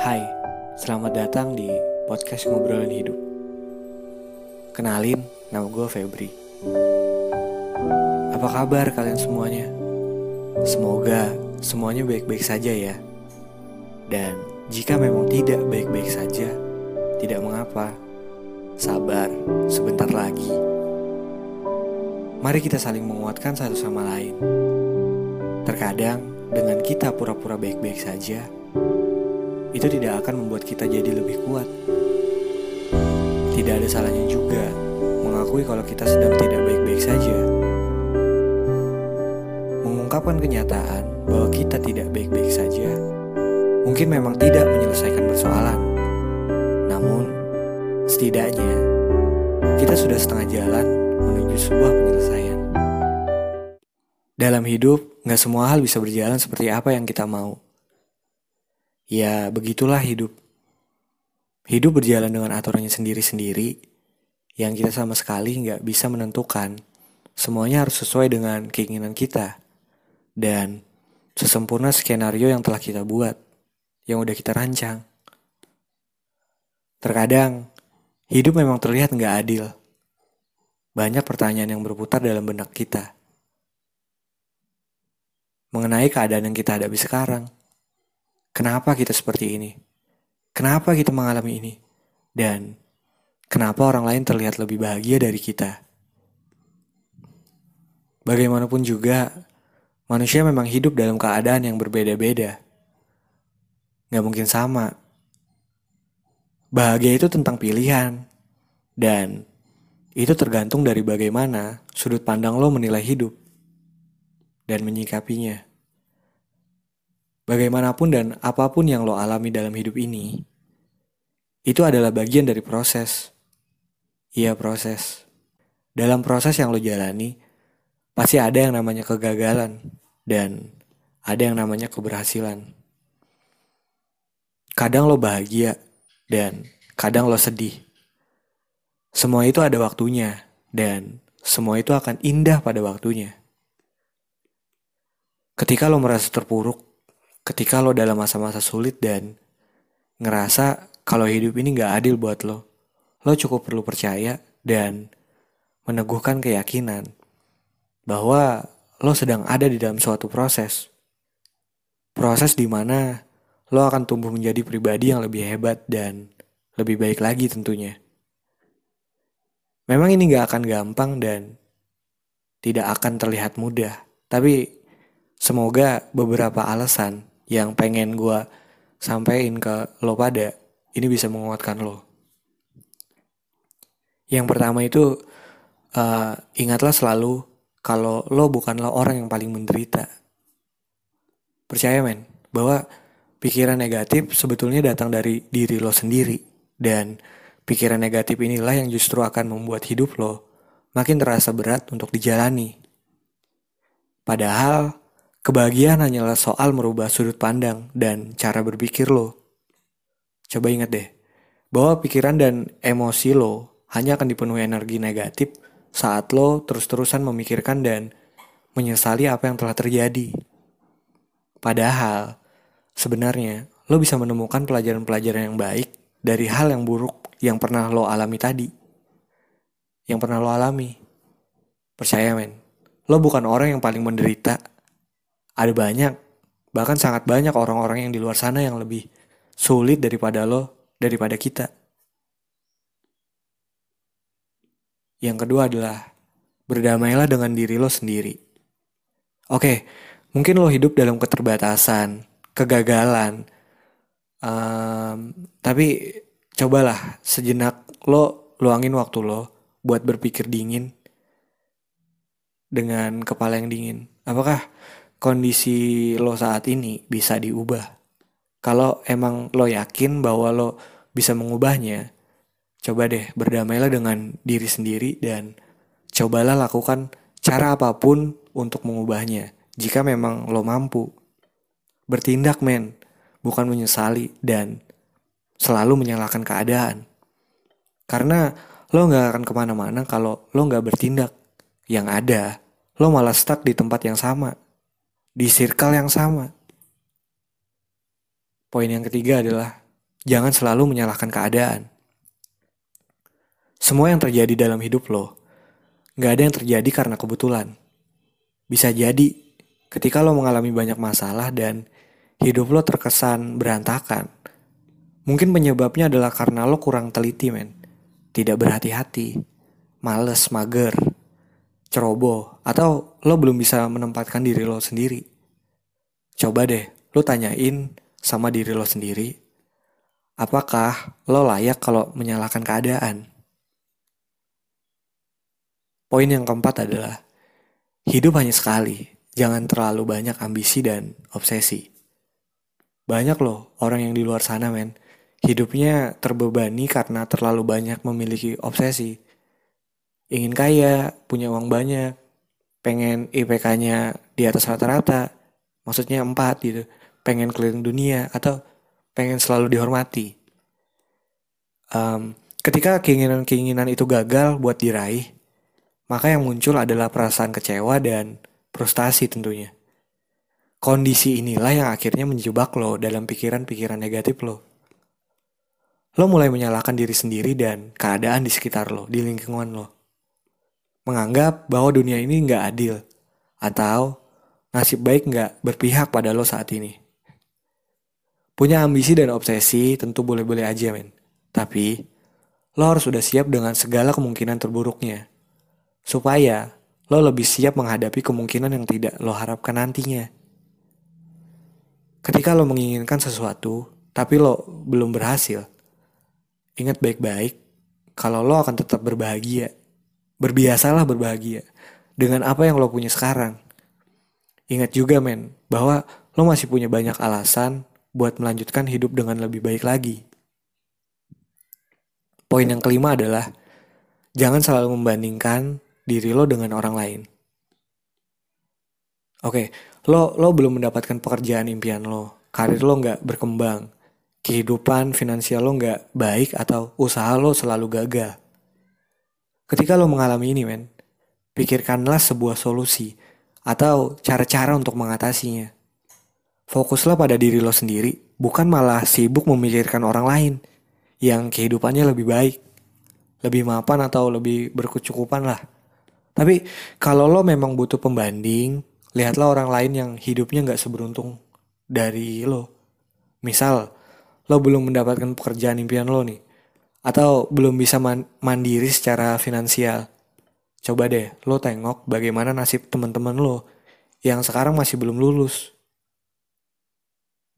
Hai, selamat datang di podcast Ngobrolin Hidup. Kenalin, nama gue Febri. Apa kabar kalian semuanya? Semoga semuanya baik-baik saja ya. Dan jika memang tidak baik-baik saja, tidak mengapa. Sabar, sebentar lagi. Mari kita saling menguatkan satu sama lain. Terkadang, dengan kita pura-pura baik-baik saja, itu tidak akan membuat kita jadi lebih kuat. Tidak ada salahnya juga mengakui kalau kita sedang tidak baik-baik saja. Mengungkapkan kenyataan bahwa kita tidak baik-baik saja, mungkin memang tidak menyelesaikan persoalan. Namun, setidaknya kita sudah setengah jalan menuju sebuah penyelesaian. Dalam hidup, nggak semua hal bisa berjalan seperti apa yang kita mau. Ya, begitulah hidup. Hidup berjalan dengan aturannya sendiri-sendiri, yang kita sama sekali nggak bisa menentukan. Semuanya harus sesuai dengan keinginan kita. Dan sesempurna skenario yang telah kita buat, yang udah kita rancang. Terkadang, hidup memang terlihat nggak adil. Banyak pertanyaan yang berputar dalam benak kita mengenai keadaan yang kita hadapi sekarang. Kenapa kita seperti ini? Kenapa kita mengalami ini? Dan kenapa orang lain terlihat lebih bahagia dari kita? Bagaimanapun juga, manusia memang hidup dalam keadaan yang berbeda-beda. Gak mungkin sama. Bahagia itu tentang pilihan. Dan itu tergantung dari bagaimana sudut pandang lo menilai hidup dan menyikapinya. Bagaimanapun dan apa pun yang lo alami dalam hidup ini, itu adalah bagian dari proses. Iya proses. Dalam proses yang lo jalani, pasti ada yang namanya kegagalan dan ada yang namanya keberhasilan. Kadang lo bahagia dan kadang lo sedih. Semua itu ada waktunya dan semua itu akan indah pada waktunya. Ketika lo merasa terpuruk, ketika lo dalam masa-masa sulit dan ngerasa kalau hidup ini gak adil buat lo, lo cukup perlu percaya dan meneguhkan keyakinan bahwa lo sedang ada di dalam suatu proses. Proses di mana lo akan tumbuh menjadi pribadi yang lebih hebat dan lebih baik lagi tentunya. Memang ini gak akan gampang dan tidak akan terlihat mudah, tapi Semoga beberapa alasan yang pengen gue sampaikan ke lo pada ini bisa menguatkan lo. Yang pertama itu uh, ingatlah selalu kalau lo bukanlah orang yang paling menderita. Percaya men bahwa pikiran negatif sebetulnya datang dari diri lo sendiri dan pikiran negatif inilah yang justru akan membuat hidup lo makin terasa berat untuk dijalani. Padahal Kebahagiaan hanyalah soal merubah sudut pandang dan cara berpikir lo. Coba ingat deh, bahwa pikiran dan emosi lo hanya akan dipenuhi energi negatif saat lo terus-terusan memikirkan dan menyesali apa yang telah terjadi. Padahal, sebenarnya lo bisa menemukan pelajaran-pelajaran yang baik dari hal yang buruk yang pernah lo alami tadi. Yang pernah lo alami. Percaya men, lo bukan orang yang paling menderita ada banyak, bahkan sangat banyak orang-orang yang di luar sana yang lebih sulit daripada lo, daripada kita. Yang kedua adalah berdamailah dengan diri lo sendiri. Oke, mungkin lo hidup dalam keterbatasan, kegagalan, um, tapi cobalah sejenak lo luangin waktu lo buat berpikir dingin dengan kepala yang dingin. Apakah kondisi lo saat ini bisa diubah. Kalau emang lo yakin bahwa lo bisa mengubahnya, coba deh berdamailah dengan diri sendiri dan cobalah lakukan cara apa pun untuk mengubahnya. Jika memang lo mampu, bertindak men, bukan menyesali dan selalu menyalahkan keadaan. Karena lo gak akan ke mana-mana kalau lo gak bertindak. Yang ada, lo malah stuck di tempat yang sama di circle yang sama. Poin yang ketiga adalah jangan selalu menyalahkan keadaan. Semua yang terjadi dalam hidup lo, gak ada yang terjadi karena kebetulan. Bisa jadi, ketika lo mengalami banyak masalah dan hidup lo terkesan berantakan, mungkin penyebabnya adalah karena lo kurang teliti, men. Tidak berhati-hati, males, mager, ceroboh, atau lo belum bisa menempatkan diri lo sendiri. Coba deh, lo tanyain sama diri lo sendiri, apakah lo layak kalau menyalahkan keadaan? Poin yang keempat adalah hidup hanya sekali. Jangan terlalu banyak ambisi dan obsesi. Banyak loh orang yang di luar sana men. Hidupnya terbebani karena terlalu banyak memiliki obsesi. Ingin kaya, punya uang banyak, pengen IPK-nya di atas rata-rata, maksudnya empat gitu, pengen keliling dunia atau pengen selalu dihormati. Um, ketika keinginan-keinginan itu gagal buat diraih, maka yang muncul adalah perasaan kecewa dan frustasi tentunya. Kondisi inilah yang akhirnya menjebak lo dalam pikiran-pikiran negatif lo. Lo mulai menyalahkan diri sendiri dan keadaan di sekitar lo, di lingkungan lo. Menganggap bahwa dunia ini nggak adil, atau nasib baik nggak berpihak pada lo saat ini. Punya ambisi dan obsesi tentu boleh-boleh aja men. Tapi, lo harus sudah siap dengan segala kemungkinan terburuknya supaya lo lebih siap menghadapi kemungkinan yang tidak lo harapkan nantinya. Ketika lo menginginkan sesuatu, tapi lo belum berhasil, ingat baik-baik kalau lo akan tetap berbahagia. Berbiasalah berbahagia dengan apa yang lo punya sekarang. Ingat juga men, bahwa lo masih punya banyak alasan buat melanjutkan hidup dengan lebih baik lagi. Poin yang kelima adalah jangan selalu membandingkan diri lo dengan orang lain. Oke, lo lo belum mendapatkan pekerjaan impian lo, karir lo nggak berkembang, kehidupan finansial lo nggak baik atau usaha lo selalu gagal. Ketika lo mengalami ini, men, pikirkanlah sebuah solusi atau cara-cara untuk mengatasinya. Fokuslah pada diri lo sendiri, bukan malah sibuk memikirkan orang lain yang kehidupannya lebih baik, lebih mapan atau lebih berkecukupan lah. Tapi kalau lo memang butuh pembanding, lihatlah orang lain yang hidupnya nggak seberuntung dari lo. Misal, lo belum mendapatkan pekerjaan impian lo nih, atau belum bisa man mandiri secara finansial. Coba deh, lo tengok bagaimana nasib teman-teman lo yang sekarang masih belum lulus.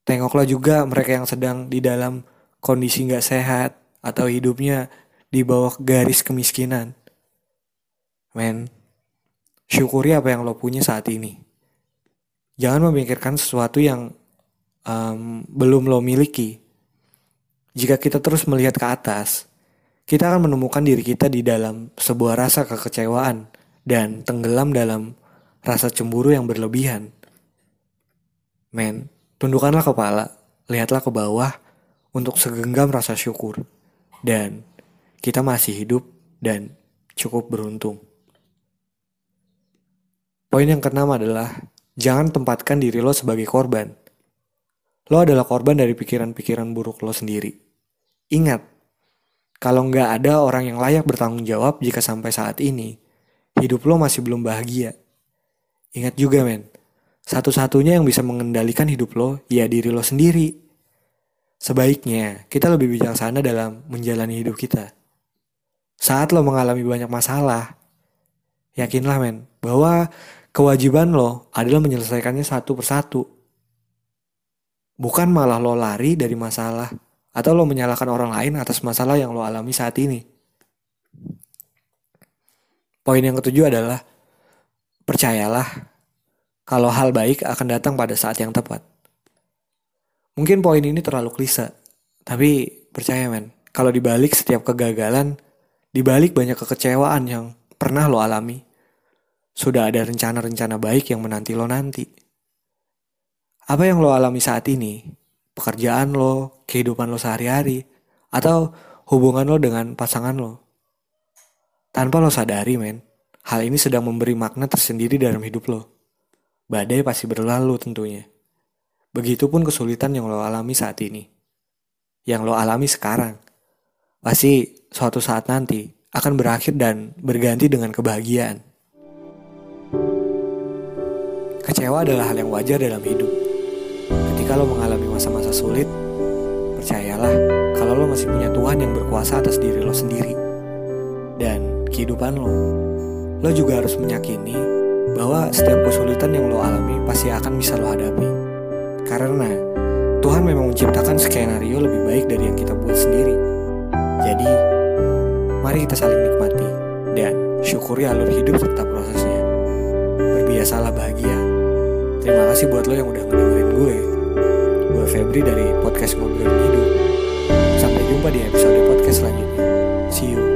Tengoklah juga mereka yang sedang di dalam kondisi nggak sehat atau hidupnya di bawah garis kemiskinan. Men, syukuri apa yang lo punya saat ini. Jangan memikirkan sesuatu yang um, belum lo miliki. Jika kita terus melihat ke atas, kita akan menemukan diri kita di dalam sebuah rasa kekecewaan dan tenggelam dalam rasa cemburu yang berlebihan. Men, tundukkanlah kepala, lihatlah ke bawah untuk segenggam rasa syukur. Dan kita masih hidup dan cukup beruntung. Poin yang keenam adalah jangan tempatkan diri lo sebagai korban. Lo adalah korban dari pikiran-pikiran buruk lo sendiri. Ingat, kalau nggak ada orang yang layak bertanggung jawab jika sampai saat ini, hidup lo masih belum bahagia. Ingat juga men, satu-satunya yang bisa mengendalikan hidup lo ya diri lo sendiri. Sebaiknya kita lebih bijaksana dalam menjalani hidup kita. Saat lo mengalami banyak masalah, yakinlah men, bahwa kewajiban lo adalah menyelesaikannya satu persatu. Bukan malah lo lari dari masalah atau lo menyalahkan orang lain atas masalah yang lo alami saat ini. Poin yang ketujuh adalah percayalah kalau hal baik akan datang pada saat yang tepat. Mungkin poin ini terlalu klise, tapi percaya men, kalau dibalik setiap kegagalan, dibalik banyak kekecewaan yang pernah lo alami, sudah ada rencana-rencana baik yang menanti lo nanti. Apa yang lo alami saat ini, pekerjaan lo, kehidupan lo sehari-hari, atau hubungan lo dengan pasangan lo. Tanpa lo sadari men, hal ini sedang memberi makna tersendiri dalam hidup lo. Badai pasti berlalu tentunya. Begitupun kesulitan yang lo alami saat ini. yang lo alami sekarang pasti suatu saat nanti akan berakhir dan berganti dengan kebahagiaan. Kecewa adalah hal yang wajar dalam hidup. Ketika lo mengalami masa-masa sulit, percayalah kalau lo masih punya Tuhan yang berkuasa atas diri lo sendiri. Dan kehidupan lo, lo juga harus meyakini bahwa setiap kesulitan yang lo alami pasti akan bisa lo hadapi. Karena Tuhan memang menciptakan skenario lebih baik dari yang kita buat sendiri. Jadi, mari kita saling nikmati dan syukuri alur hidup serta prosesnya. Berbiasalah bahagia. Terima kasih buat lo yang udah ngedengerin gue. Gue Febri dari podcast Ngobrolin Hidup. Sampai jumpa di episode podcast selanjutnya. See you.